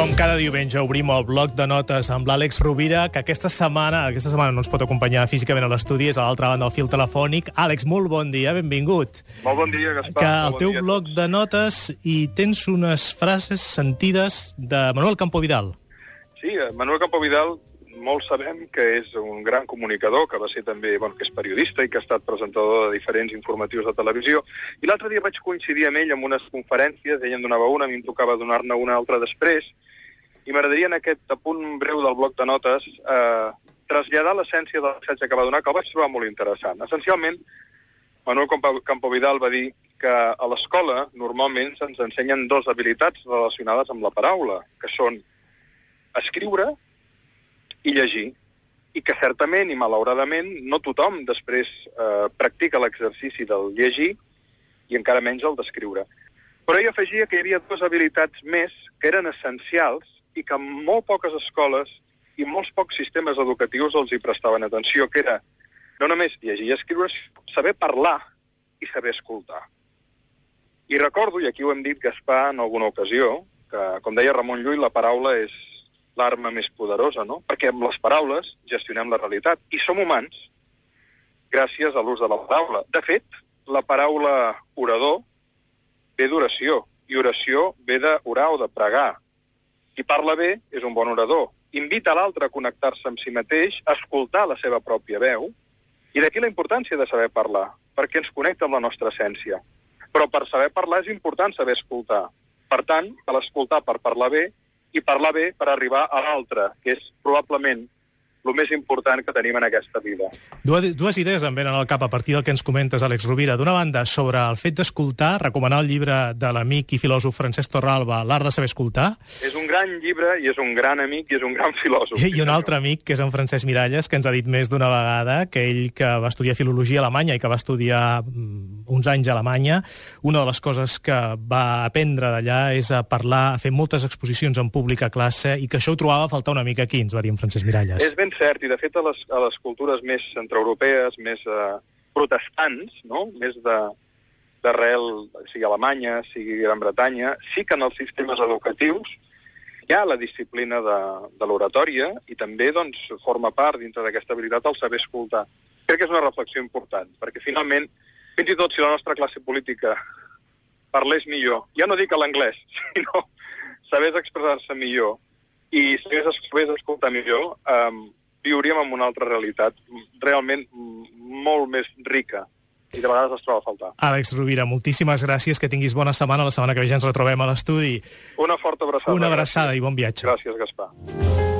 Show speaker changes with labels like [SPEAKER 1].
[SPEAKER 1] Com cada diumenge obrim el bloc de notes amb l'Àlex Rovira, que aquesta setmana aquesta setmana no ens pot acompanyar físicament a l'estudi, és a l'altra banda del fil telefònic. Àlex, molt bon dia, benvingut.
[SPEAKER 2] Molt bon dia, Gaspar.
[SPEAKER 1] Que al
[SPEAKER 2] Molt
[SPEAKER 1] teu
[SPEAKER 2] bon dia
[SPEAKER 1] bloc de notes hi tens unes frases sentides de Manuel Campo Vidal.
[SPEAKER 2] Sí, eh, Manuel Campovidal, molts sabem que és un gran comunicador, que va ser també, bueno, que és periodista i que ha estat presentador de diferents informatius de televisió. I l'altre dia vaig coincidir amb ell en unes conferències, ell en donava una, a mi em tocava donar-ne una altra després, i m'agradaria en aquest apunt breu del bloc de notes eh, traslladar l'essència del missatge que va donar, que el vaig trobar molt interessant. Essencialment, Manuel Campo- Campovidal va dir que a l'escola normalment se'ns ensenyen dues habilitats relacionades amb la paraula, que són escriure i llegir, i que certament i malauradament no tothom després eh, practica l'exercici del llegir i encara menys el d'escriure. Però ell afegia que hi havia dues habilitats més que eren essencials i que molt poques escoles i molts pocs sistemes educatius els hi prestaven atenció, que era no només llegir i escriure, saber parlar i saber escoltar. I recordo, i aquí ho hem dit, Gaspar, en alguna ocasió, que, com deia Ramon Llull, la paraula és l'arma més poderosa, no? Perquè amb les paraules gestionem la realitat. I som humans gràcies a l'ús de la paraula. De fet, la paraula orador ve d'oració, i oració ve d'orar o de pregar. Qui parla bé és un bon orador. Invita l'altre a connectar-se amb si mateix, a escoltar la seva pròpia veu, i d'aquí la importància de saber parlar, perquè ens connecta amb la nostra essència. Però per saber parlar és important saber escoltar. Per tant, cal escoltar per parlar bé i parlar bé per arribar a l'altre, que és probablement el més important que tenim en aquesta vida.
[SPEAKER 1] Dues, dues idees em venen al cap a partir del que ens comentes, Àlex Rovira. D'una banda, sobre el fet d'escoltar, recomanar el llibre de l'amic i filòsof Francesc Torralba, L'art de saber escoltar,
[SPEAKER 2] És un gran llibre i és un gran amic i és un gran filòsof.
[SPEAKER 1] I, I un altre amic, que és en Francesc Miralles, que ens ha dit més d'una vegada que ell, que va estudiar filologia a Alemanya i que va estudiar mm, uns anys a Alemanya, una de les coses que va aprendre d'allà és a parlar, a fer moltes exposicions en públic a classe i que això ho trobava a faltar una mica aquí, ens va dir en Francesc Miralles.
[SPEAKER 2] És ben cert, i de fet a les, a les cultures més centreeuropees, més eh, protestants, no? més de d'arrel, sigui Alemanya, sigui Gran Bretanya, sí que en els sistemes educatius hi ha la disciplina de, de l'oratòria i també doncs, forma part dintre d'aquesta habilitat el saber escoltar. Crec que és una reflexió important, perquè finalment, fins i tot si la nostra classe política parlés millor, ja no dic a l'anglès, sinó sabés expressar-se millor i sabés, escoltar millor, eh, viuríem en una altra realitat realment molt més rica i de vegades es troba a faltar.
[SPEAKER 1] Àlex Rovira, moltíssimes gràcies, que tinguis bona setmana. La setmana que ve ja ens retrobem a l'estudi.
[SPEAKER 2] Una forta abraçada.
[SPEAKER 1] Una abraçada
[SPEAKER 2] gràcies.
[SPEAKER 1] i bon viatge.
[SPEAKER 2] Gràcies, Gaspar.